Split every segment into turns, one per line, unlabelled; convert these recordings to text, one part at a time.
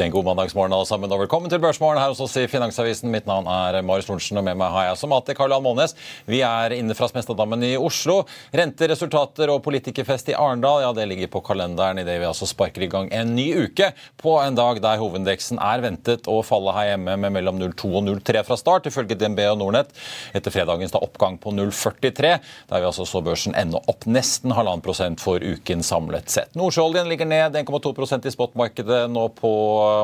En god mandagsmorgen alle sammen, og velkommen til Børsmorgen her hos oss i Finansavisen. Mitt navn er Marius Lorentzen, og med meg har jeg som alltid Karl Johan Månes. Vi er inne fra Smestadammen i Oslo. Renteresultater og politikerfest i Arendal, ja, det ligger på kalenderen idet vi altså sparker i gang en ny uke på en dag der hovedindeksen er ventet å falle her hjemme med mellom 0,2 og 0,3 fra start, ifølge DNB og Nordnett, etter fredagens da oppgang på 0,43, der vi altså så børsen ende opp nesten halvannen prosent for uken samlet sett. Nordsjøoljen ligger ned 1,2% i spotmarkedet nå på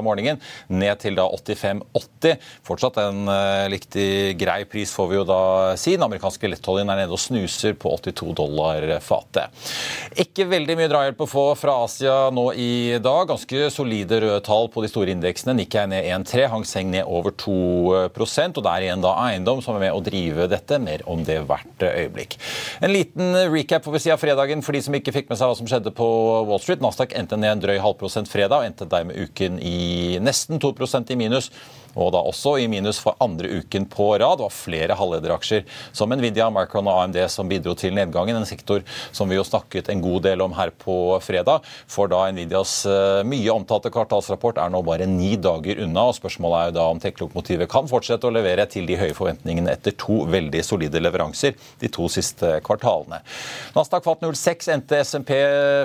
morgenen, ned til da 85,80. Fortsatt en uh, riktig grei pris, får vi jo da si. Den amerikanske lettoljen er nede og snuser på 82 dollar fatet. Ikke veldig mye drahjelp å få fra Asia nå i dag. Ganske solide røde tall på de store indeksene. Nikkei ned 1,3, Hang Seng ned over 2% og det er igjen da eiendom som er med å drive dette. Mer om det hvert øyeblikk. En liten recap får vi si av fredagen for de som ikke fikk med seg hva som skjedde på Wall Street. Nasdaq endte ned en drøy halvprosent fredag og endte dermed uken i nesten 2% i minus og da også i minus for andre uken på rad. Det var flere halvlederaksjer som Nvidia, Micron og AMD som bidro til nedgangen. En sektor som vi jo snakket en god del om her på fredag. For da Nvidias eh, mye omtalte kvartalsrapport er nå bare ni dager unna. og Spørsmålet er jo da om teknologimotivet kan fortsette å levere til de høye forventningene etter to veldig solide leveranser de to siste kvartalene. Nasdaq fatt 0,6, endte SMP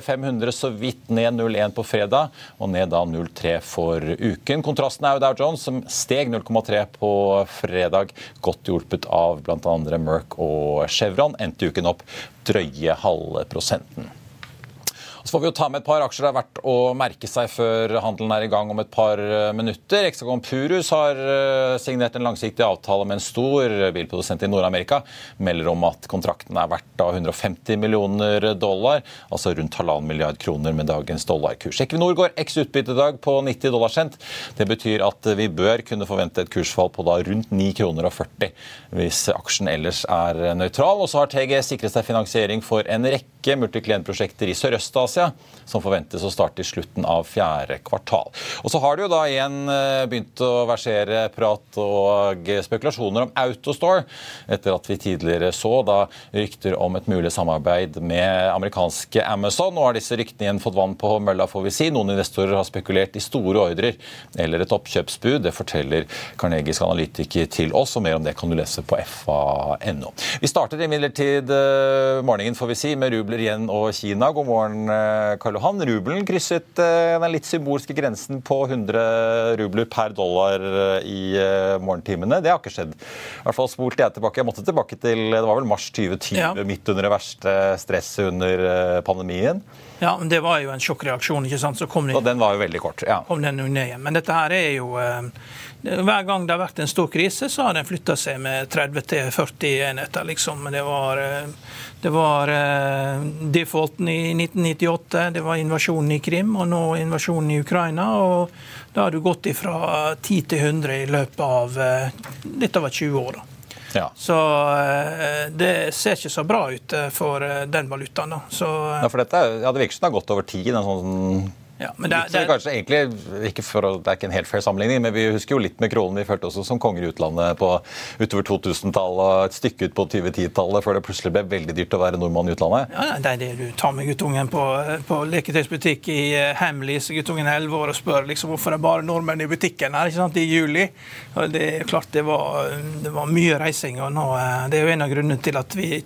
500 så vidt ned 0,1 på fredag, og ned da 0,3 for uken. Kontrasten er jo Dow Jones som steg 0,3 på fredag, godt hjulpet av bl.a. Merck og Chevron. Endte uken opp drøye halve prosenten. Så får vi jo ta med et par aksjer det er verdt å merke seg før handelen er i gang om et par eh, minutter. Hexagon Purus har eh, signert en langsiktig avtale med en stor bilprodusent i Nord-Amerika. Melder om at kontrakten er verdt 150 millioner dollar, altså rundt halvannen milliard kroner med dagens dollarkurs. Equinor går x utbytte i dag på 90 dollar cent. Det betyr at vi bør kunne forvente et kursfall på da rundt 9 kroner og 40 hvis aksjen ellers er nøytral. Og så har TG sikret seg finansiering for en rekke multiklientprosjekter i Sørøst-Asia, som forventes å starte i slutten av fjerde kvartal. Og så har det jo da igjen eh, begynt å versere prat og spekulasjoner om Autostore, etter at vi tidligere så da rykter om et mulig samarbeid med amerikanske Amazon. Nå har disse ryktene igjen fått vann på mølla, får vi si. Noen investorer har spekulert i store ordrer eller et oppkjøpsbud. Det forteller Karnegisk analytiker til oss, og mer om det kan du lese på fa.no. Vi starter imidlertid eh, morgenen får vi si, med rubler igjen og Kina. God morgen, Karl Johan. Rubelen krysset eh, den litt symbolske grensen på 100 rubler per dollar i morgentimene. Det har ikke skjedd. I hvert fall spolte jeg tilbake. Jeg måtte tilbake til det var vel mars 2020, ja. midt under det verste stresset under pandemien.
Ja, men Det var jo en sjokkreaksjon. ikke sant? Så kom
den, Så den var jo veldig kort. ja.
Kom den ned igjen. Men dette her er jo hver gang det har vært en stor krise, så har den flytta seg med 30-40 enheter. liksom. Det var, det var uh, defaulten i 1998, det var invasjonen i Krim og nå invasjonen i Ukraina. og Da har du gått fra 10 til 100 i løpet av uh, over var 20 år. da. Ja. Så det ser ikke så bra ut for den valutaen. da. Så,
ja, for dette, ja, Det virker som det har gått over tid. en sånn Ja, men det, det, kanskje egentlig, ikke for det er ikke en helt fair sammenligning, men vi husker jo litt med kronen. Vi følte også som konger i utlandet på utover 2000-tallet og et stykke ut på 2010-tallet før det plutselig ble veldig dyrt å være nordmann i utlandet.
Ja, det er det du tar med guttungen på, på leketøysbutikk i eh, Hamleys, guttungen er 11 år, og spør liksom hvorfor det er bare nordmenn i butikken her ikke sant, i juli. Og det er klart det var, det var mye reising. og nå, eh, Det er jo en av grunnene til at vi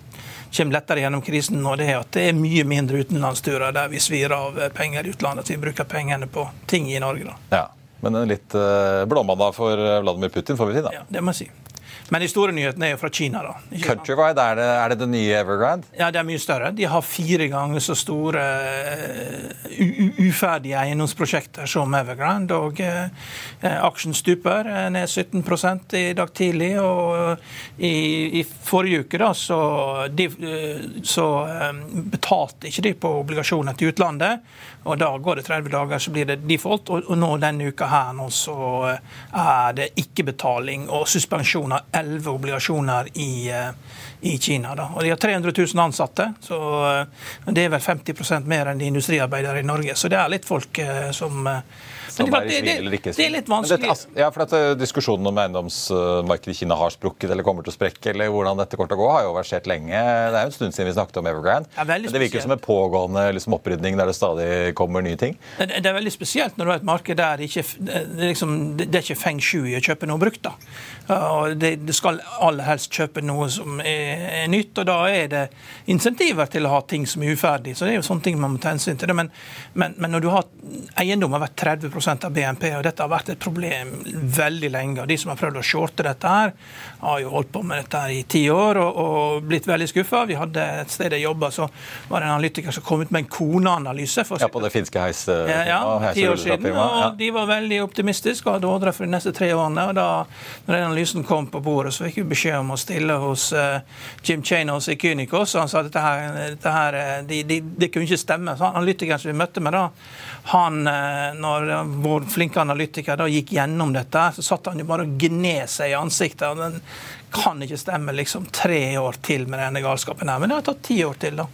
kommer lettere gjennom krisen nå, det er at det er mye mindre utenlandsturer der vi svir av penger i utlandet. At vi bruker pengene på ting i Norge. da.
Ja, Men en litt uh, blåmandag for Vladimir Putin, får vi si. da.
Ja, det må jeg si. Men de store nyhetene er jo fra Kina. da.
Countrywide, er det, er det det nye Evergrande?
Ja, det er mye større. De har fire ganger så store uh, uferdige eiendomsprosjekter som Evergrande. Og uh, aksjen stuper ned 17% i dag tidlig. Og i, i forrige uke da, så, de, så um, betalte ikke de på obligasjoner til utlandet. Og Da går det 30 dager, så blir det default. Og, og nå denne uka her nå så er det ikke-betaling og suspensjon av elleve obligasjoner i, eh, i Kina. Da. Og De har 300 000 ansatte, så eh, det er vel 50% mer enn de industriarbeidere i Norge. Så det er litt folk eh, som
men det, det, det,
det, er litt vanskelig.
Dette, ja, for dette, Diskusjonen om eiendomsmarkedet i Kina har sprukket eller kommer til å sprekke, eller hvordan dette kommer til å gå, har jo versert lenge. Det er jo en stund siden vi snakket om Evergrande. Ja, men det virker som en pågående liksom, opprydning der det stadig kommer nye ting.
Det, er veldig spesielt når du har et marked der det ikke, liksom, det, er ikke feng shui å kjøpe noe brukt. da. Og Det, skal aller helst kjøpe noe som er, nytt, og da er det insentiver til å ha ting som er uferdig. Så det er jo sånne ting man må ta hensyn til. Men, men, men når du har eiendom har vært 30% av BNP. og Dette har vært et problem veldig lenge. og De som har prøvd å shorte dette, her, har jo holdt på med dette her i ti år og, og blitt veldig skuffa. Vi hadde et sted jeg jobba, så var det en analytiker som kom ut med en koneanalyse.
Ja, på det finske heis...
Ja, ja ti år siden. og De var veldig optimistiske og hadde ordre for de neste tre årene. og da når den analysen kom på bordet, så fikk vi beskjed om å stille hos uh, Jim Chanos i Kynikos. Han sa at dette her, dette her de, de, de, kunne ikke stemme. Så Analytikeren som vi møtte med da, han, uh, når vår flinke analytiker da gikk gjennom dette, så satt han jo bare og gned seg i ansiktet. og Den kan ikke stemme liksom tre år til med denne galskapen her. Men det har tatt ti år til, da.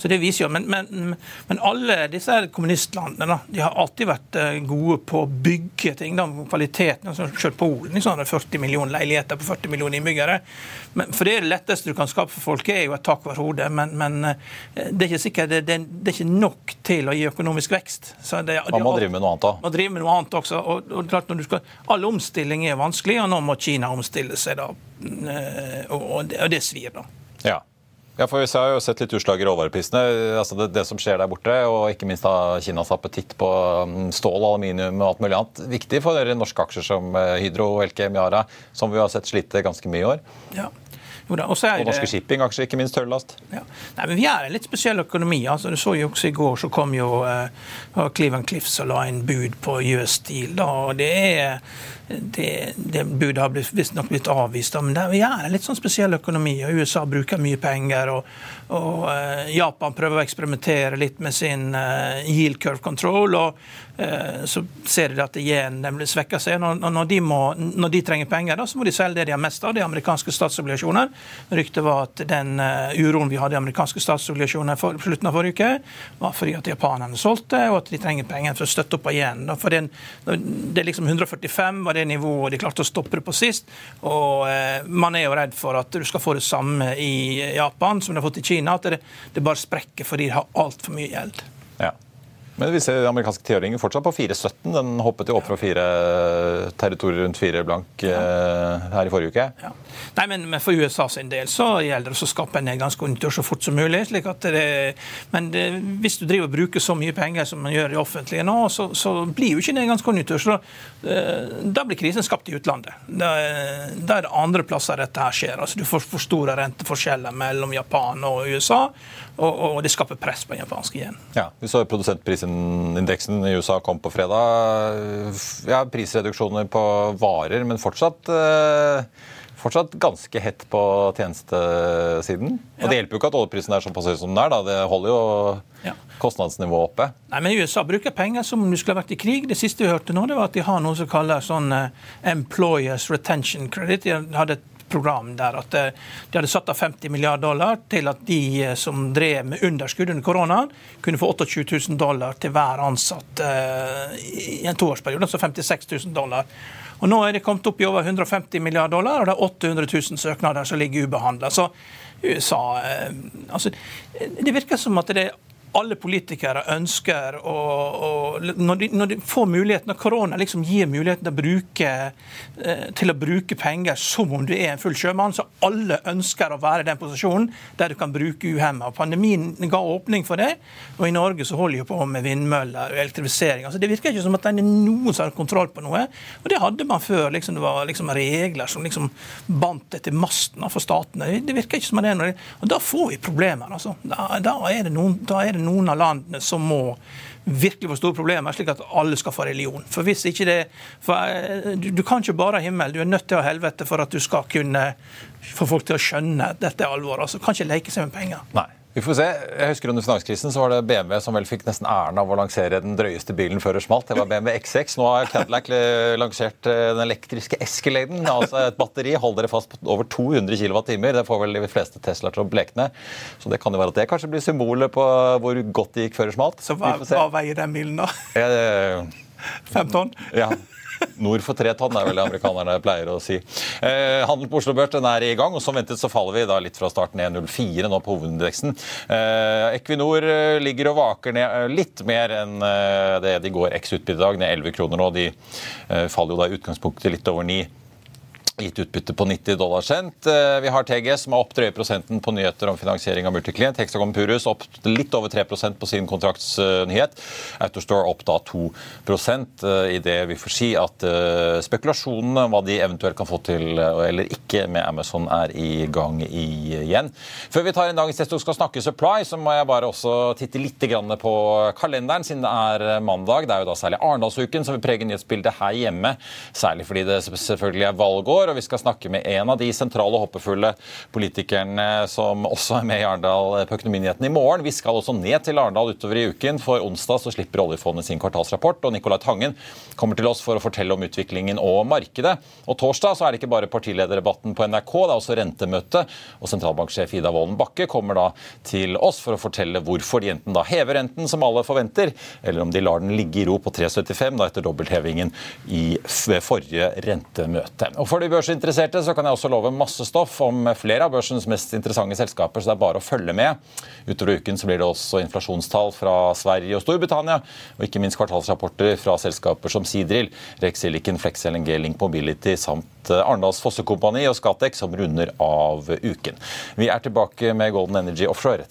Så det viser jo, Men, men, men alle disse kommunistlandene da, de har alltid vært eh, gode på å bygge ting. da, Kvaliteten. Altså, selv Polen liksom, har 40 millioner leiligheter på 40 millioner innbyggere. Men, for Det er det letteste du kan skape for folk, er jo et tak over hodet. Men, men, eh, det er ikke sikkert, det, det, det, er ikke nok til å gi økonomisk vekst.
Det, Man må drive med noe annet
da. Man driver med noe annet også. Og, og klart når du skal, All omstilling er vanskelig, og nå må Kina omstille seg. da, eh, Og, og, det, og det svir, da.
Ja. Ja, for Vi har jo sett litt utslag i råvareprisene. Altså det, det, som skjer der borte, og ikke minst da Kinas appetitt på um, stål, aluminium og alt mulig annet. Viktig for norske aksjer som Hydro Hydro, Elkem, Yara, som vi har sett slite ganske mye i år.
Ja.
Jo da, og norske shippingaksjer, ikke minst tørrlast.
Ja. Nei, men Vi er en litt spesiell økonomi. altså Du så jo også I går så kom jo uh, Cleveland Cliffs og la inn bud på US Steel. da, og det er det, det budet har visstnok blitt avvist. Men det er en litt sånn spesiell økonomi. og USA bruker mye penger. og, og uh, Japan prøver å eksperimentere litt med sin uh, yield curve control. og uh, Så ser de at de svekker seg. Når, når, de må, når, de trenger penger, da, så må de selge det de har mest av, de amerikanske statsobligasjoner. Ryktet var at den uroen vi hadde i amerikanske statsobligasjoner for, slutten av forrige uke, var fordi at japanerne solgte, og at de trenger penger for å støtte opp igjen. For den, det er liksom 145 var det det nivået de klarte å stoppe det på sist. Og eh, man er jo redd for at du skal få det samme i Japan som du har fått i Kina. At det, det bare sprekker fordi de har altfor mye gjeld.
Men vi ser amerikanske tiåringer fortsatt på 4,17. Den hoppet jo opp fra fire territorier rundt fire blank ja. her i forrige uke. Ja.
Nei, men, men, For USA sin del så gjelder det å skape en nedgangskonjunktur så fort som mulig. slik at det, Men det, hvis du driver og bruker så mye penger som man gjør i offentlige nå, så, så blir jo ikke nedgangskonjunktur. så eh, Da blir krisen skapt i utlandet. Da, da er det andre plasser dette her skjer. altså Du får for store renteforskjeller mellom Japan og USA, og, og det skaper press på den japanske yen.
Ja, vi så produsentprisindeksen i USA kom på fredag. Ja, prisreduksjoner på varer, men fortsatt, eh, fortsatt ganske hett på tjenestesiden. Og Det hjelper jo ikke at oljeprisen er såpass høy som den er. Da. Det holder jo ja. kostnadsnivået oppe.
Nei, men USA bruker penger som om du skulle ha vært i krig. Det siste vi hørte nå, det var at de har noe som kalles sånn uh, Employers Retention Credit. De hadde et program der at de hadde satt av 50 milliarder dollar til at de som drev med underskudd under koronaen, kunne få 28 000 dollar til hver ansatt i en toårsperiode, altså 56 000 dollar. Og Nå er det kommet opp i over 150 milliarder dollar, og det er 800 000 søknader som ligger ubehandla. USA altså, Det virker som at det er alle politikere ønsker å, å når, de, får muligheten, når korona liksom gir muligheten til å, bruke, eh, til å bruke penger som om du er en full sjømann, så alle ønsker å være i den posisjonen der du kan bruke uhemma. Pandemien ga åpning for det, og i Norge så holder de på med vindmøller og elektrifisering. Altså, det virker ikke som at det er noen som har kontroll på noe, og det hadde man før. Liksom, det var liksom regler som liksom bandt det til masten for statene. Det virker ikke som det er noe. Og da får vi problemer. Altså. Da, da, er det noen, da er det noen av landene som må virkelig få store problemer, slik at alle skal få religion. For hvis ikke det, eh, du, du kan ikke bare ha himmel, du er nødt til å ha helvete for at du skal kunne få folk til å skjønne dette er alvor. Altså, kan ikke leke seg med penger.
Nei. Vi får se. Jeg husker Under finanskrisen så var det BMW som vel fikk nesten æren av å lansere den drøyeste bilen før det smalt. Det var BMW X6. Nå har Cadillac lansert eh, den elektriske Escaladen. Altså et batteri holder dere fast på over 200 kWt. Det får vel de fleste Teslaer til å blekne. Så det kan jo være at det kanskje blir symbolet på hvor godt det gikk før det smalt.
Så hva, hva veier den bilen, da? Fem tonn?
Ja. Nord for tre tonn, er vel det amerikanerne pleier å si. Eh, handel på Oslo Børs den er i gang, og som ventet så faller vi da litt fra starten 1,04 nå på hovedindeksen. Eh, Equinor eh, ligger og vaker ned eh, litt mer enn eh, det de går eks utbytte i dag, ned 11 kroner nå. De faller jo da i utgangspunktet litt over 9 gitt utbytte på 90 dollar cent. Eh, vi har TG som er opp drøye prosenten på nyheter om finansiering av multiklient. Hexagon Purus opp litt over 3% på sin kontraktsnyhet. Autostore opp da 2 eh, i det vi får si at eh, spekulasjonene om hva de eventuelt kan få til eller ikke med Amazon, er i gang igjen. Før vi tar en dagens test og skal snakke supply, så må jeg bare også titte litt på kalenderen, siden det er mandag. Det er jo da særlig Arendalsuken som vil prege nyhetsbildet her hjemme. Særlig fordi det selvfølgelig er valgår og vi skal snakke med en av de sentrale og håpefulle politikerne som også er med i Arendal på Økonominyhetene i morgen. Vi skal også ned til Arendal utover i uken. For onsdag så slipper oljefondet sin kvartalsrapport, og Nicolai Tangen kommer til oss for å fortelle om utviklingen og markedet. Og torsdag så er det ikke bare partilederdebatten på NRK, det er også rentemøte. Og sentralbanksjef Ida Wolden Bakke kommer da til oss for å fortelle hvorfor de enten da hever renten, som alle forventer, eller om de lar den ligge i ro på 3,75 da etter dobbelthevingen i forrige rentemøte. Og for de børsinteresserte så kan jeg også love masse stoff om flere av børsens mest interessante selskaper, så det er bare å følge med. Utover uken så blir det også inflasjonstall fra Sverige og Storbritannia, og ikke minst kvartalsrapporter fra selskaper som Sidril, Rex Silicon, Flex LNG, Link Mobility samt eh, Arendals Fossekompani og Scatec, som runder av uken. Vi er tilbake med Golden Energy Offshore.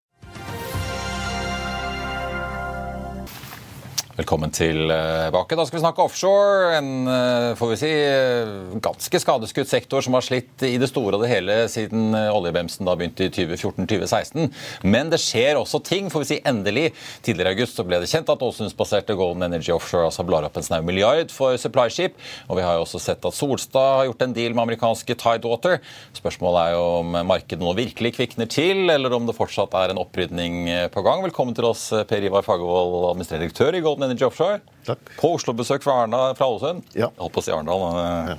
Velkommen tilbake. Da skal vi snakke offshore. En eh, får vi si, eh, ganske skadeskutt sektor som har slitt i det store og det hele siden eh, oljebemsen begynte i 2014-2016. Men det skjer også ting, får vi si endelig. Tidligere i august så ble det kjent at Åsundsbaserte Golden Energy Offshore altså blar opp en snau milliard for supplyskip. Og vi har jo også sett at Solstad har gjort en deal med amerikanske Tidewater. Spørsmålet er jo om markedet nå virkelig kvikner til, eller om det fortsatt er en opprydning på gang. Velkommen til oss, Per Ivar Fagervold, administrerende direktør i Golden Energy Offshore.
Takk.
På Oslo-besøk fra, Arna, fra Ålesund.
Ja.
Jeg holdt på å si Arendal. Ja.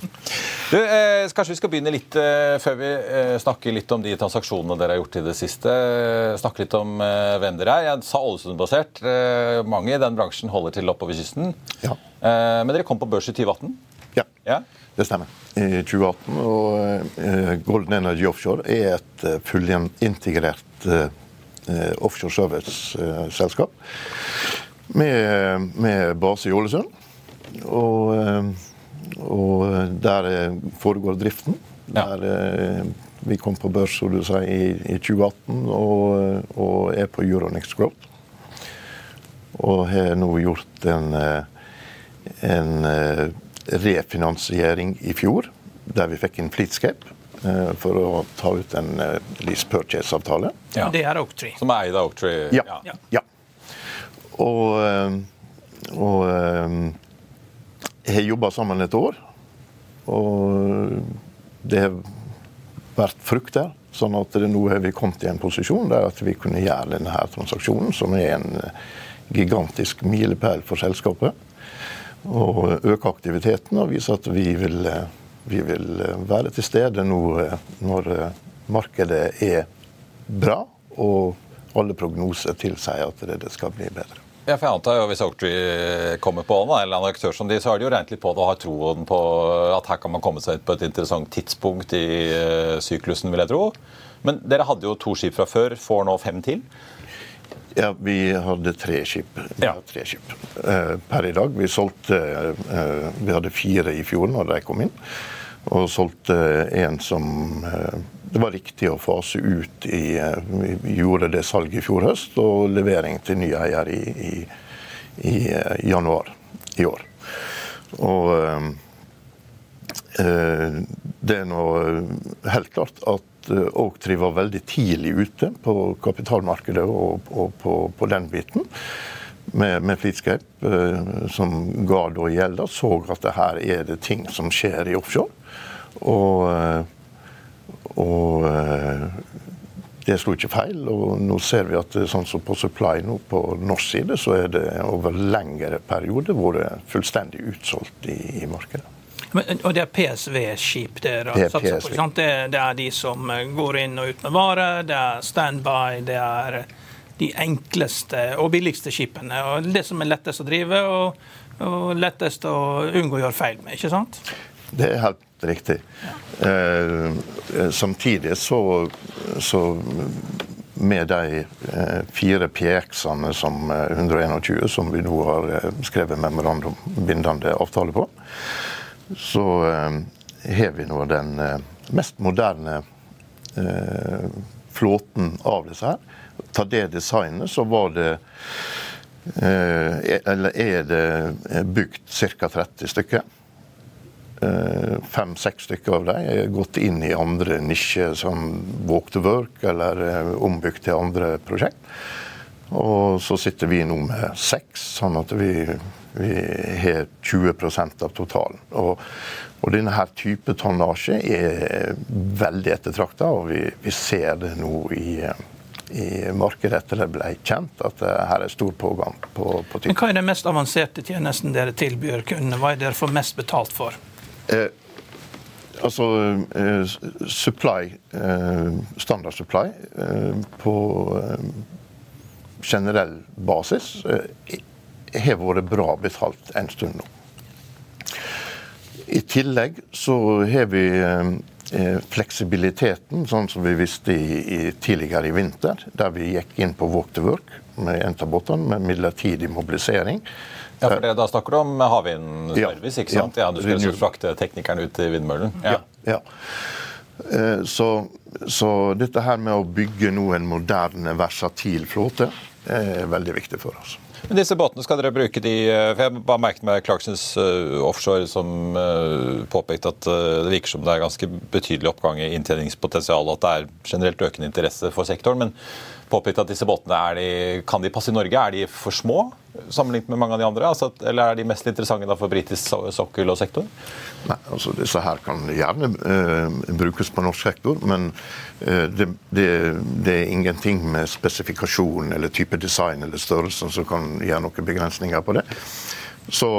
Du, eh, kanskje vi skal begynne litt eh, før vi eh, snakker litt om de transaksjonene dere har gjort i det siste. Eh, snakke litt om eh, hvem dere er. Jeg sa Ålesund-basert. Eh, mange i den bransjen holder til oppover kysten.
Ja.
Eh, men dere kom på børs i 2018.
Ja,
Ja?
det stemmer. I 2018. Og eh, Golden Energy Offshore er et fullintegrert eh, eh, offshore service-selskap med, med base i Ålesund. Og, eh, og der eh, foregår driften. Der ja. vi kom på børs som du sier, i, i 2018 og, og er på Euronext Growth. Og har nå gjort en, eh, en eh, refinansiering i fjor, der vi fikk inn Fleetscape eh, for å ta ut en eh, lease purchase-avtale.
Ja.
Det er Oaktree.
Som er eid av Oaktree.
Ja. ja. Og, eh, og eh, jeg har jobba sammen et år. Og det har vært frukt der. Sånn at det, nå har vi kommet i en posisjon der at vi kunne gjøre denne transaksjonen, som er en eh, gigantisk milepæl for selskapet. Og øke aktiviteten og vise at vi vil, eh, vi vil eh, være til stede nå eh, når eh, markedet er bra og alle prognoser tilsier at det skal bli bedre.
Ja, for jeg antar jo Hvis Oaktree kommer på en eller annen aktør som de, så har de jo regnet litt på det og har troen på at her kan man komme seg på et interessant tidspunkt i eh, syklusen, vil jeg tro. Men dere hadde jo to skip fra før, får nå fem til.
Ja, vi hadde tre skip.
Ja.
tre skip. Eh, per i dag. Vi solgte eh, Vi hadde fire i fjor når de kom inn. Og solgte en som det var riktig å fase ut i eh, Vi gjorde det salget i fjor høst, og levering til ny eier i, i, i eh, januar i år. Og eh, eh, det er nå helt klart at Oaktree var veldig tidlig ute på kapitalmarkedet og, og på, på den biten. Med, med Fleetscape, eh, som ga da gjelda, så at det her er det ting som skjer i offshore. Og, og eh, det slo ikke feil. Og nå ser vi at sånn som på Supply nå på norsk side, så er det over lengre periode vært fullstendig utsolgt i, i markedet.
Men, og det er PSV-skip dere
Det er
satser på? Ikke sant? Det, det er de som eh, går inn og ut med varer, det er standby, det er de enkleste og billigste skipene. Og det som er lettest å drive og, og lettest å unngå å gjøre feil med, ikke sant?
Det er helt riktig. Eh, samtidig så, så med de eh, fire PX-ene som eh, 121 som vi nå har eh, skrevet memorandum bindende avtale på, så eh, har vi nå den eh, mest moderne eh, flåten av disse her. Ta det designet, så var det eh, Eller er det eh, bygd ca. 30 stykker. Eh, Fem-seks stykker av dem er gått inn i andre nisjer, som walk to work eller eh, ombygd til andre prosjekt. Og så sitter vi nå med seks, sånn at vi, vi har 20% av totalen. Og, og denne her type tonnasje er veldig ettertrakta, og vi, vi ser det nå i, i markedet etter det ble kjent, at det her er stor pågang på, på
Men hva er den mest avanserte tjenesten dere tilbyr kundene? Hva er dere får mest betalt for?
Eh, altså eh, supply, eh, standard supply, eh, på eh, generell basis har vært bra betalt en stund nå. I tillegg så har vi fleksibiliteten, sånn som vi visste i, i tidligere i vinter, der vi gikk inn på walk to work med en av båtene med midlertidig mobilisering.
Ja, for det, Da snakker du om havvindservice,
Ja.
ikke sant? Ja, Du skal altså frakte teknikeren ut i vindmøllen?
Ja. ja. ja. Så, så dette her med å bygge nå en moderne, versatil flåte er veldig viktig for oss.
Men disse båtene, skal dere bruke de eh, for Jeg bare merket meg Clarksons offshore som påpekte at det virker som det er ganske betydelig oppgang i inntjeningspotensial, og at det er generelt økende interesse for sektoren. men påpekte at disse båtene de, kan de passe i Norge. Er de for små sammenlignet med mange av de andre? Altså, eller er de mest interessante for britisk sokkel og sektor?
Nei, altså Disse her kan gjerne uh, brukes på norsk sektor, men uh, det, det, det, er ingenting med spesifikasjon eller type design eller størrelse som kan gjøre noen begrensninger på det. Så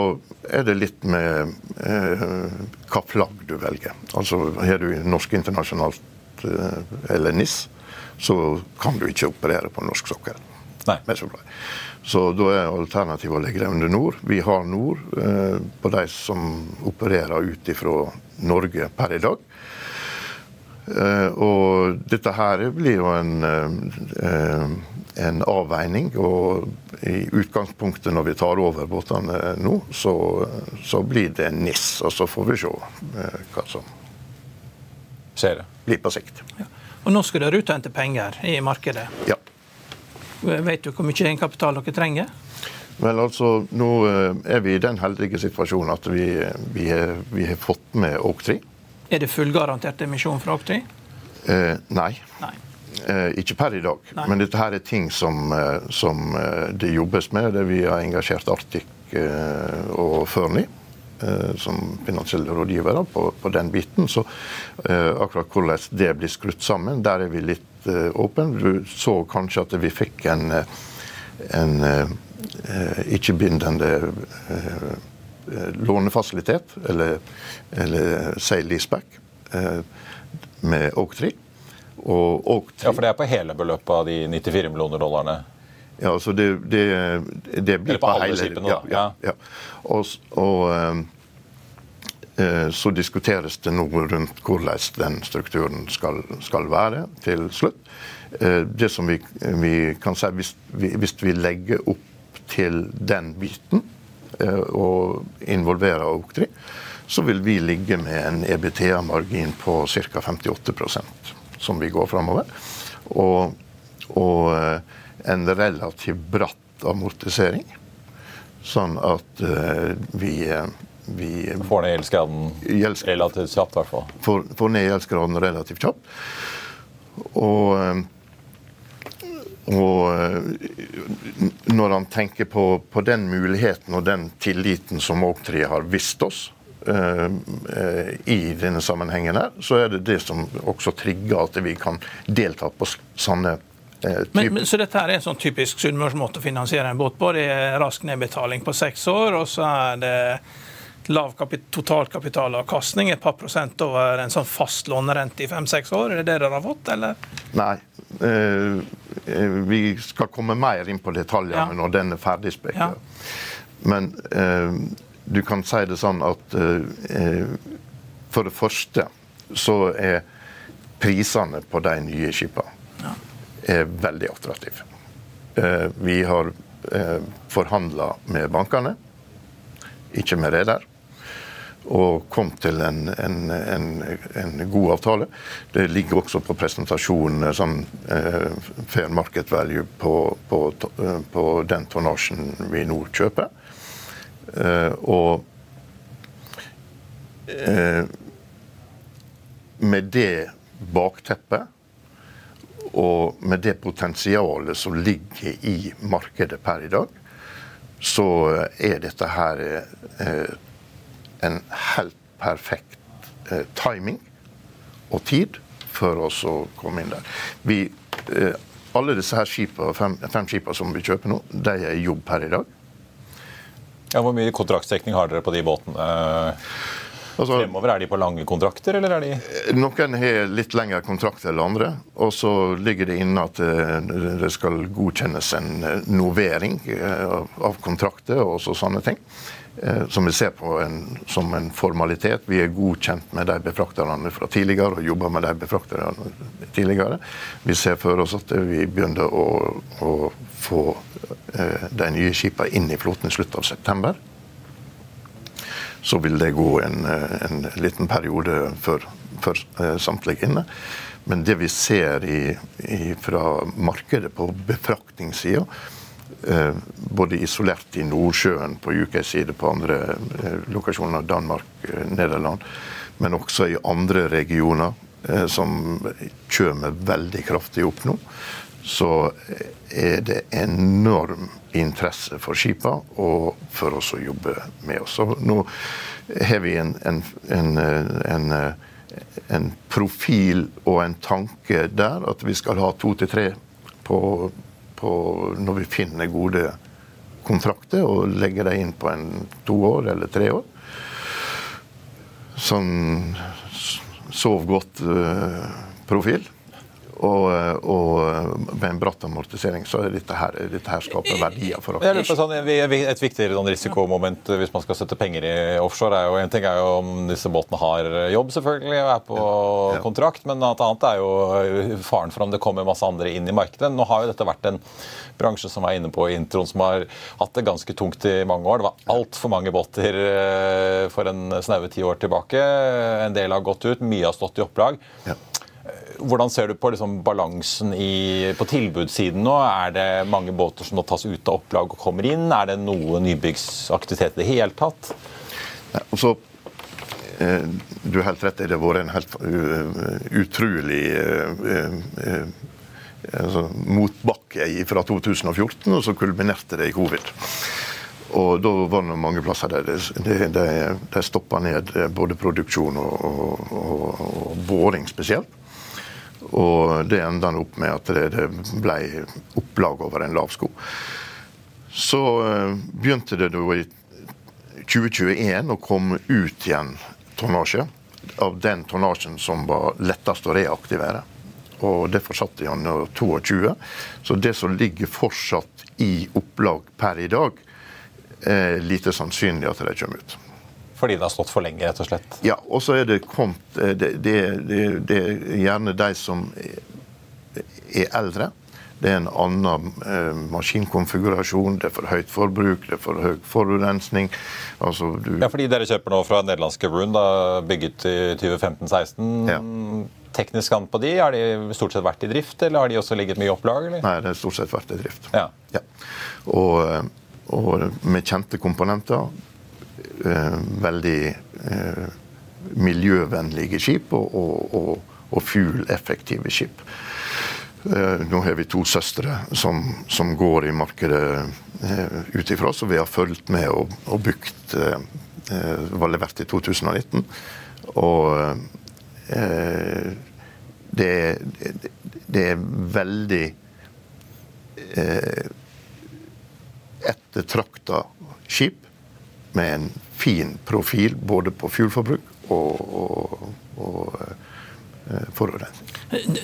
er det litt med uh, hva flagg du velger. Altså Har du norsk internasjonalt eller NIS, så kan du ikke operere på norsk sokkel.
Nei.
Så da er alternativet å legge det under Nord. Vi har Nord eh, på de som opererer ut fra Norge per i dag. Eh, og dette her blir jo en, eh, en avveining. Og i utgangspunktet når vi tar over båtene nå, så, så blir det NIS. Og så får vi se eh, hva som blir på sikt. Ja.
Og nå skal dere ut og hente penger i markedet.
Ja.
Vet du hvor mye egenkapital dere trenger?
Vel, altså, Nå eh, er vi i den heldige situasjonen at vi, vi, er, vi har fått med Oaktree.
Er det fullgarantert emisjon fra Oaktree?
Eh, nei.
nei.
Eh, ikke per i dag. Nei. Men dette her er ting som, eh, som eh, det jobbes med. Det vi har engasjert Arctic eh, og Førni Eh, som finansielle rådgivere på, på, den biten. Så eh, akkurat hvordan det blir skrudd sammen, der er vi litt eh, åpne. Du så kanskje at vi fikk en, en ikke-bindende lånefasilitet, eller, eller sale-leaseback, med Oaktree.
Og Oaktree. Ja, For det er på hele beløpet av de 94 millioner dollarene?
Ja, altså det, det, det blir
på, på hele skipene,
ja, ja, ja. Og, og Eh, så diskuteres det nå rundt hvordan den strukturen skal, skal være til slutt. Eh, det som vi, vi kan si, hvis vi, hvis vi, legger opp til den biten eh, og involverer Oktri, så vil vi ligge med en EBTA-margin på ca. 58% som vi går framover. Og, og, en relativt bratt amortisering. Sånn at vi
vi Får ned gjeldsgraden relativt kjapt, i hvert fall.
Får, får ned gjeldsgraden relativt kjapt. Og, eh, og eh, når han tenker på, på, den muligheten og den tilliten som Oak3 har vist oss uh, uh, i denne sammenhengen, her, så er det det som også trigger at vi kan delta på sånne
men, men, så dette her er en sånn typisk sunnmørsmåte å finansiere en båt på? Det er rask nedbetaling på seks år, og så er det lav totalkapitalavkastning, et par prosent over en sånn fast lånerente i fem-seks år? Er det det dere har fått, eller?
Nei. Eh, eh, vi skal komme mer inn på detaljene ja. når den er ferdig spekka. Ja. Men eh, du kan si det sånn at eh, for det første så er prisene på de nye skipene ja. er veldig attraktive. Eh, vi har eh, forhandla med bankene, ikke med reder og kom til en, en, en, en, god avtale. Det ligger også på presentasjonen sånn eh, fair market value på, på, eh, på, den tonnasjen vi nå kjøper. Eh, og eh, med det bakteppet og med det potensialet som ligger i markedet per i dag, så er dette her eh, en helt perfekt eh, timing og tid for oss å komme inn der. Vi, eh, alle disse her skipene, fem, fem skipene som vi kjøper nå, de er i jobb per i dag.
Ja, hvor mye kontraktsdekning har dere på de båtene? Altså, Fremover Er de på lange kontrakter, eller er de
eh, Noen har litt lengre kontrakter enn andre. Og så ligger det inne at eh, det skal godkjennes en eh, novering av kontrakter og sånne ting. Eh, som vi ser på en, som en formalitet. Vi er godkjent med de befrakterne fra tidligere og jobber med de befrakterne tidligere. Vi ser for oss at vi begynner å, å få eh, de nye skipene inn i flåten i slutten av september. Så vil det gå en, eh, en liten periode før, eh, samtlige inne. Men det vi ser i, i, fra markedet på befraktningssida, både isolert i Nordsjøen på UKs side, på andre eh, lokasjoner, Danmark, eh, Nederland, men også i andre regioner eh, som kommer veldig kraftig opp nå, så er det enorm interesse for skipene og for oss å jobbe med oss. Så nå har vi en, en, en, en profil og en tanke der at vi skal ha to til tre på, på når vi finner gode kontrakter og legger dem inn på en to år eller tre år. Sånn sov godt-profil. Og, og, med en bratt amortisering så dette her, dette her skaper verdier for oss.
Sånn, et viktig sånn risikomoment hvis man skal sette penger i offshore, er jo en ting er jo om disse båtene har jobb selvfølgelig og er på ja. kontrakt, men et annet er jo faren for om det kommer masse andre inn i markedet. Nå har jo dette vært en bransje som er inne på introen, som har hatt det ganske tungt i mange år. Det var altfor mange båter eh, for en snaue ti år tilbake. En del har gått ut, mye har stått i opplag. Ja. Hvordan ser du på liksom balansen i, på tilbudssiden nå? Er det mange båter som nå tas ut av opplag og kommer inn? Er det noe nybyggsaktivitet i det hele tatt?
Ja, også, eh, du har helt rett, det har vært en helt uh, utrolig uh, altså, motbakke fra 2014, og så kulminerte det i covid. Og da var det mange plasser der de, de, de stoppa ned både produksjon og, og, og, og boring spesielt. Og det enda opp med at det, ble opplag over en lav sko. Så uh, begynte det da i 2021 å komme ut igjen tonnasje. Av den tonnasjen som var lettest å reaktivere. Og det fortsatte i januar 22. Så det som ligger fortsatt i opplag per i dag, er lite sannsynlig at det kommer ut.
Fordi det har stått for lenge, rett og slett?
Ja, og så er det kommet eh, det, det, det, det, er gjerne de som er eldre. Det er en annen eh, maskinkonfigurasjon, det er for høyt forbruk, det er for høy forurensning. Altså,
du... Ja, fordi dere kjøper nå fra nederlandske Brun, bygget i 2015-16. Ja. Teknisk an på de, Har de stort sett vært i drift, eller har de også ligget mye i opplag? Eller?
Nei, det har stort sett vært i drift.
Ja.
ja. Og, eh, og med kjente komponenter veldig eh, miljøvennlige skip og, og, og, og fuel-effektive skip. Eh, nå har vi to søstre som, som går i markedet eh, ut ifra, så vi har fulgt med og, og bygd eh, eh, var levert i 2019. Og det, det, er veldig eh, ettertrakta skip med en fin profil både på fuelforbruk og, og, og eh, forurensning.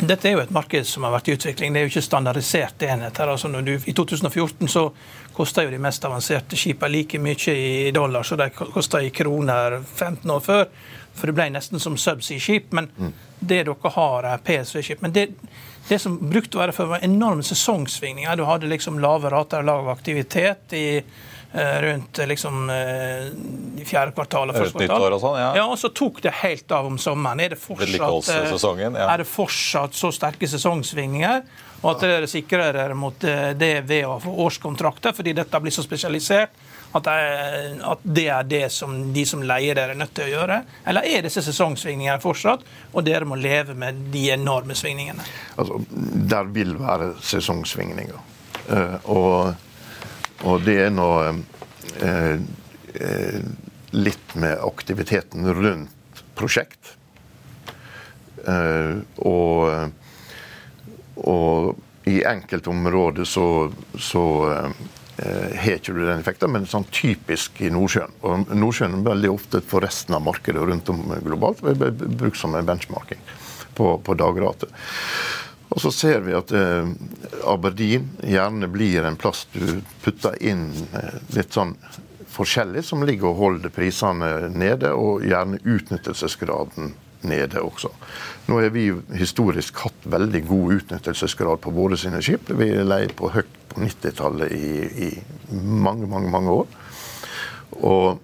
Dette er jo et marked som har vært i utvikling. Det er jo ikke standardiserte enheter. Altså du, I 2014 så kosta jo de mest avanserte skipene like mye i dollar som de kosta i kroner 15 år før. For det ble nesten som subsea-skip. Men mm. det dere har, er PSV-skip. Men det, det som brukte å være for var enorme sesongsvingninger. Du hadde liksom lave rater, lav aktivitet. i rundt eh, liksom eh, fjerde kvartal og første kvartal.
Og sånn, ja.
ja, og så tok det helt av om sommeren. Er det fortsatt, ja. er det fortsatt så sterke sesongsvingninger? Og at dere sikrer dere mot det ved å få årskontrakter, fordi dette blir så spesialisert? At det, er, at det er det som de som leier dere, er nødt til å gjøre? Eller er disse sesongsvingningene fortsatt, og dere må leve med de enorme svingningene?
Altså, Der vil være sesongsvingninger. og og det er nå eh, eh, litt med aktiviteten rundt prosjekt. Eh, og, og i enkelte områder så, så eh, har ikke du den effekten, men sånn typisk i Nordsjøen. Og Nordsjøen er veldig ofte for resten av markedet rundt om globalt brukt som en benchmarking på, på dagrate. Og så ser vi at eh, Aberdeen gjerne blir en plass du putter inn eh, litt sånn forskjellig, som ligger og holder prisene nede, og gjerne utnyttelsesgraden nede også. Nå har vi historisk hatt veldig god utnyttelsesgrad på våre sine skip. Vi leier på høyt på 90-tallet i, i, mange, mange, mange år. Og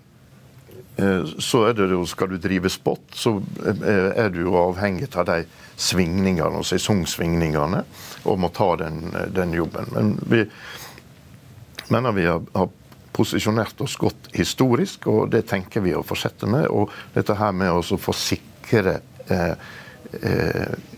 så er det jo, skal du drive spot, så eh, er du jo avhengig av de svingningene sesongsvingningene, og må ta den, den jobben. Men vi, mener vi har, har posisjonert oss godt historisk, og det tenker vi å fortsette med. Og dette her med å få sikre eh, eh,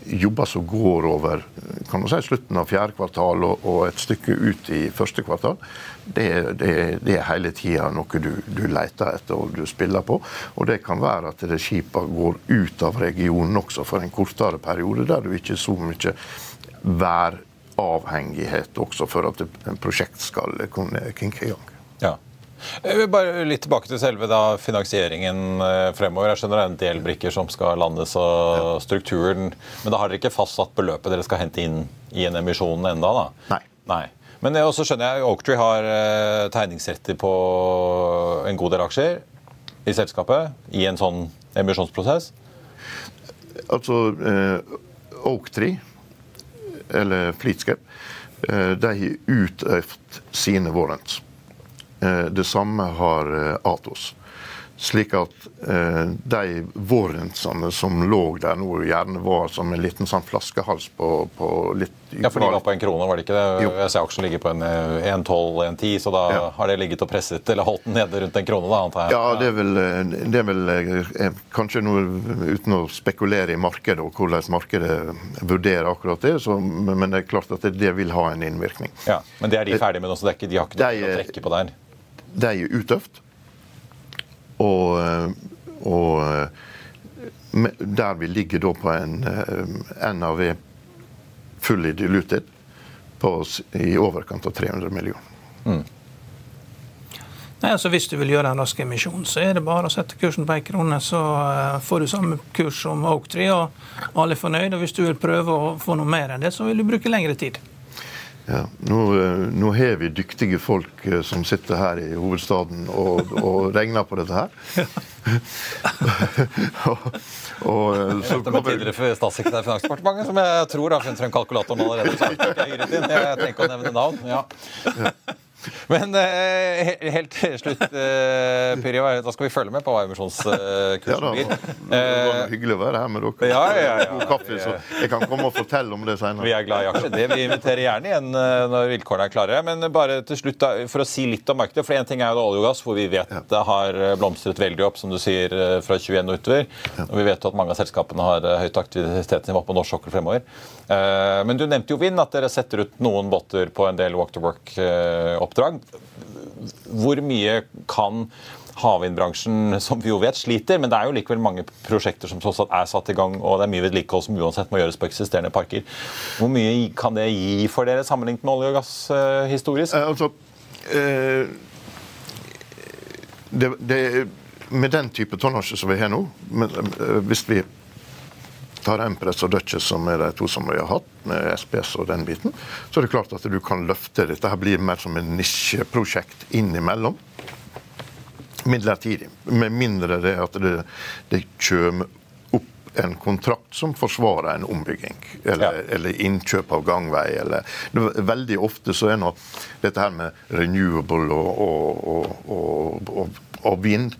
jobber som går over kan man si, slutten av fjerde kvartal og, og et stykke ut i første kvartal, det, det, det er hele tida noe du, du, leter etter og du spiller på. Og det kan være at skipene går ut av regionen også for en kortere periode, der du ikke så mye væravhengighet også for at et prosjekt skal kunne kinke i gang.
Ja. Bare litt tilbake til selve da, finansieringen eh, fremover. Jeg skjønner det er en del brikker som skal landes og strukturen. Men da har dere ikke fastsatt beløpet dere skal hente inn i en emisjon enda da?
Nei.
Nei. Men det også skjønner jeg Oaktree har eh, tegningsretter på en god del aksjer i selskapet i en sånn emisjonsprosess?
Altså eh, Oaktree, eller Fleetscape, eh, de har utøvd sine warrants. Eh, det samme har eh, Atos. Slik at eh, de vårrensene som lå der nå, gjerne var som en liten sånn flaskehals på, på litt
Ja, for de var på en krone, var det ikke det? Jo. Jeg ser aksjen ligger på en 1,12-1,10, så da ja. har det ligget og presset eller holdt den nede rundt en krone, da, antar
jeg? Ja, det er vel, det er vel kanskje noe uten å spekulere i markedet og hvordan markedet vurderer akkurat det, så, men det er klart at det, det, vil ha en innvirkning.
Ja, Men det er de ferdige med nå, så de har ikke noe å trekke på der?
De er utøvd. Og, eh, og, eh, der vi ligger da på en NAV NAV fully diluted på, oss i overkant av 300 millioner. Mm.
Nei, altså Hvis du vil gjøre en rask emisjon, så er det bare å sette kursen på én krone. Så får du samme kurs som Oaktree, og alle er fornøyd. Og hvis du vil prøve å få noe mer enn det, så vil du bruke lengre tid.
Ja, nå, eh, nå, har vi dyktige folk eh, som sitter her i hovedstaden og, og regner på dette her.
og, og, eh, så kommer... tidligere statssekretær i Finansdepartementet, som jeg tror har funnet frem kalkulatoren allerede. Så jeg, jeg trenger ikke å nevne navn. Ja. Men uh, helt til slutt, uh, Pyri, da skal vi følge med på hva emisjonskursen
ja, blir. Det var hyggelig å være her med dere.
Ja, ja, ja,
God kaffe, så jeg kan komme og fortelle om det senere.
Vi er glad i aksjer. Det vi inviterer gjerne igjen eh, når vilkårene er klare. Men bare til slutt, da, for å si litt om markedet. For én ting er jo olje og gass, hvor vi vet det har blomstret veldig opp, som du sier, fra 21 og utover. Og vi vet jo at mange av selskapene har høyt aktivitetsnivå på norsk sokkel fremover. Men du nevnte jo vind, at dere setter ut noen båter på en del walk to work-oppdrag oppdrag. Hvor mye kan havvindbransjen, som vi jo vet, sliter, men det er jo likevel mange prosjekter som er satt i gang, og det er mye vedlikehold som uansett må gjøres på eksisterende parker. Hvor mye kan det gi for dere sammenlignet med olje og gass uh, historisk?
Eh, altså, eh, det, det, med den type tonnasje som vi har nå, men, eh, hvis vi tar Empress og Duchess, som er de to som vi har hatt, med SPS og den biten, så er det klart at du kan løfte dette. her blir mer som en nisjeprosjekt innimellom. Midlertidig. Med mindre det at det, det kommer en kontrakt som forsvarer en ombygging. Eller, ja. eller innkjøp av gangvei. Eller, veldig ofte så er nå dette her med renewable og, og, og, og vind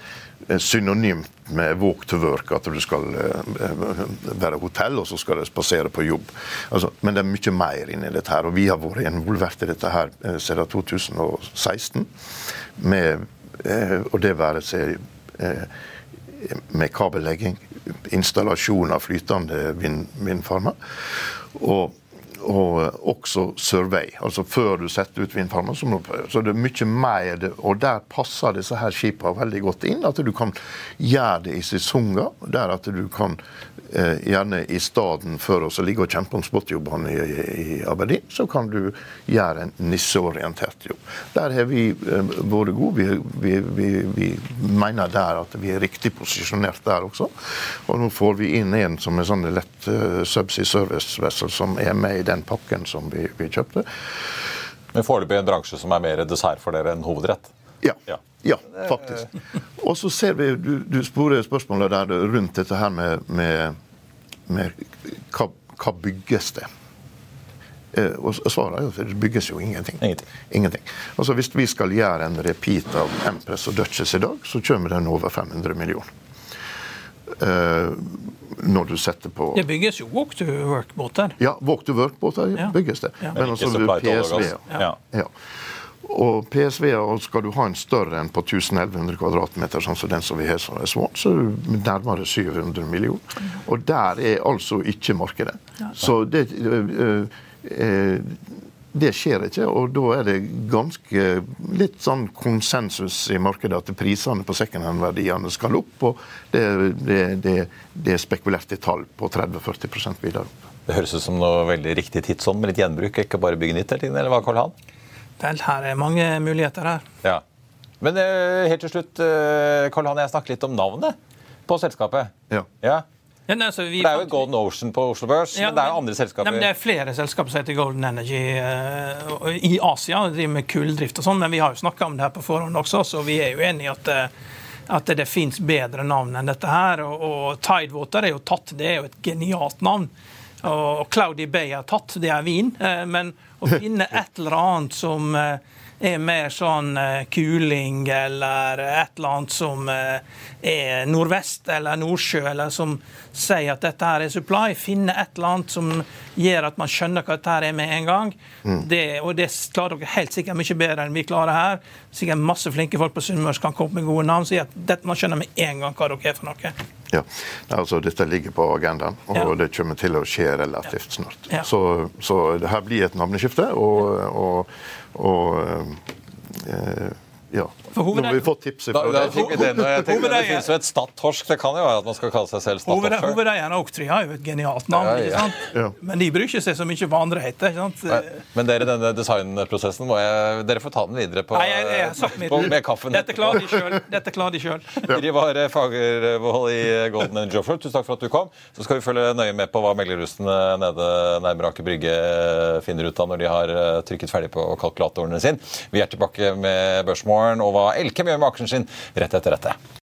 synonymt med walk to work, at du skal uh, være hotell, og så skal du spasere på jobb. Altså, men det er mye mer inni dette her, og vi har vært involvert i dette her uh, siden 2016. Med, og det være seg med kabellegging, installasjon av flytende vind, vindfarmer. Og og også survey, altså før du setter ut vindfarmer. Så det er mye mer, og der passer disse her skipene veldig godt inn. At du kan gjøre det i sesonger, der at du kan eh, gjerne i stedet for å ligge og kjempe om spotjobbene i, i Aberdeen, så kan du gjøre en nisseorientert jobb. Der har vi eh, vært gode. Vi, vi, vi, vi, mener der at vi er riktig posisjonert der også. Og nå får vi inn en som er sånn lett uh, subsea service vessel som er med i den pakken som vi, vi kjøpte.
Men foreløpig en bransje som er mer dessert for dere enn hovedrett?
Ja. ja. ja faktisk. Og så ser vi, Du, du sporer spørsmålet der rundt dette her med, med, med hva, hva, bygges det? Eh, og svaret er jo at det bygges jo ingenting.
Ingenting.
ingenting. Altså Hvis vi skal gjøre en repeat av Empress og Duchess i dag, så kommer den over 500 millioner. Uh, når du setter på
Det bygges jo walk to work-båter.
Ja, walk to work-båter ja. bygges det. Ja.
Men, Men også PSV. Ja.
ja. Og PSV-er skal du ha en større enn på 1100 kvadratmeter, sånn som den som vi har som er svart, så er det nærmere 700 millioner. Og der er altså ikke markedet. Så det, det skjer ikke, og da er det ganske litt sånn konsensus i markedet at prisene på secondhand-verdiene skal opp, og det, det, det, det er spekulert i tall på 30-40% videre opp.
Det høres ut som noe veldig riktig tidsånd med litt gjenbruk, ikke bare bygge nytt hele tiden, eller hva, Karl Han?
Vel, her er mange muligheter her.
Ja. Men uh, helt til slutt, uh, Karl Han, jeg snakker litt om navnet på selskapet.
Ja.
ja.
Ja, nei, altså, vi,
det er jo Golden Ocean på Oslo Børs, ja, men det er jo andre selskaper.
Nei, det er flere selskaper som heter Golden Energy uh, i Asia. og driver med kulldrift og sånn, men vi har jo snakka om det her på forhånd også, så vi er jo enige i at, uh, at det fins bedre navn enn dette her. Og, og Tidewater er jo tatt, det er jo et genialt navn. Og Cloudy Bay er tatt, det er vin. Uh, men å finne et eller annet som er mer sånn kuling eller et eller annet som er nordvest eller Nordsjø, eller som sier at dette her er supply, finne et eller annet som gjør at man skjønner hva dette her er med en gang. Mm. Det, og det klarer dere helt sikkert mye bedre enn vi klarer her. Sikkert masse flinke folk på Sunnmøre kan komme med gode navn. Så at dette, man skjønner med en gang hva dere er for noe.
Ja, altså Dette ligger på agendaen, og ja. det kommer til å skje relativt snart. Ja. Så, så det her blir et navneskifte. og, og, og eh, ja. Nå har vi fått tipset
fra da, det. Finnes jo et Stad-torsk. Det kan jo være at man skal kalle seg selv Stad-torsk.
Hovedeieren av Oaktree har jo et genialt navn. Ja, ja. Ja. Men de bryr ikke seg så mye hva andre heter.
Men dere, denne designprosessen må jeg, dere får ta den videre på,
Nei, jeg, jeg på med kaffen. Dette klarer de sjøl. Dette klarer de sjøl.
Rivar Fagervold i Golden and Joffert. tusen takk for at du kom. Så skal vi følge nøye med på hva meglerrussene nede nærmere Aker Brygge finner ut av når de har eh, trykket ferdig på kalkulatorene sin. Vi er tilbake med Børsmorgen og hva Elkem gjør med aksjen sin rett etter dette.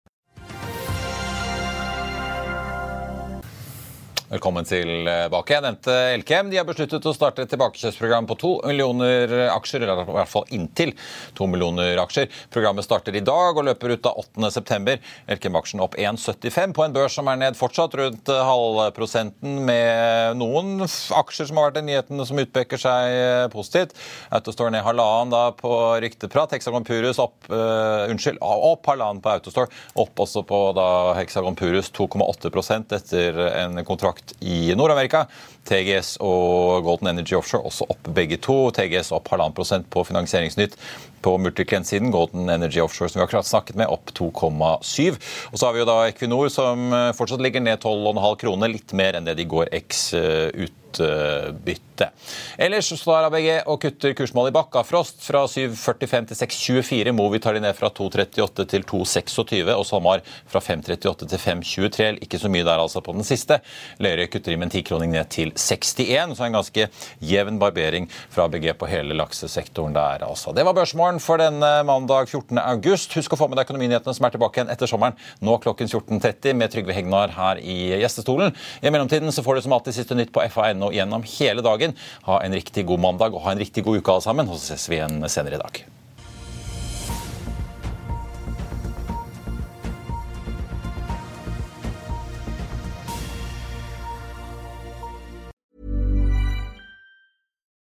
Velkommen tilbake. Jeg nevnte Elkem. De har besluttet å starte et tilbakekjøpsprogram på to millioner aksjer, eller i hvert fall inntil to millioner aksjer. Programmet starter i dag og løper ut av 8.9. Elkem-aksjen opp 1,75 på en børs som er ned fortsatt rundt halvprosenten, med noen aksjer som har vært i nyhetene som utpeker seg positivt. Autostore ned halvannen da på rykteprat. Hexagon Purus opp, uh, unnskyld, opp halvannen på Autostore. Opp også på da Hexagon Purus 2,8% etter en kontrakt kontrakt i Nord-Amerika. TGS og Golden Energy Offshore også opp begge to. TGS opp halvannen prosent på Finansieringsnytt på Multiclient-siden. Golden Energy Offshore som vi akkurat snakket med, opp 2,7. Og så har vi jo da Equinor som fortsatt ligger ned 12,5 kroner, litt mer enn det de går X eh, ut utbytte. Ellers står ABG og kutter kursmålet i Bakkafrost fra 7,45 til 6,24. Movi tar de ned fra 2,38 til 2,26, og SalMar fra 5,38 til 5,23. Ikke så mye der altså på den siste. Lerøy kutter i med en tikroning ned til 61, så en ganske jevn barbering fra ABG på hele laksesektoren der altså. Det var børsmålen for denne mandag 14. august. Husk å få med deg Økonominyhetene som er tilbake igjen etter sommeren nå klokken 14.30 med Trygve Hegnar her i gjestestolen. I mellomtiden så får du som alltid siste nytt på FA1 gjennom hele dagen. Ha en riktig god mandag og ha en riktig god uke alle sammen. Og så ses vi igjen senere i dag.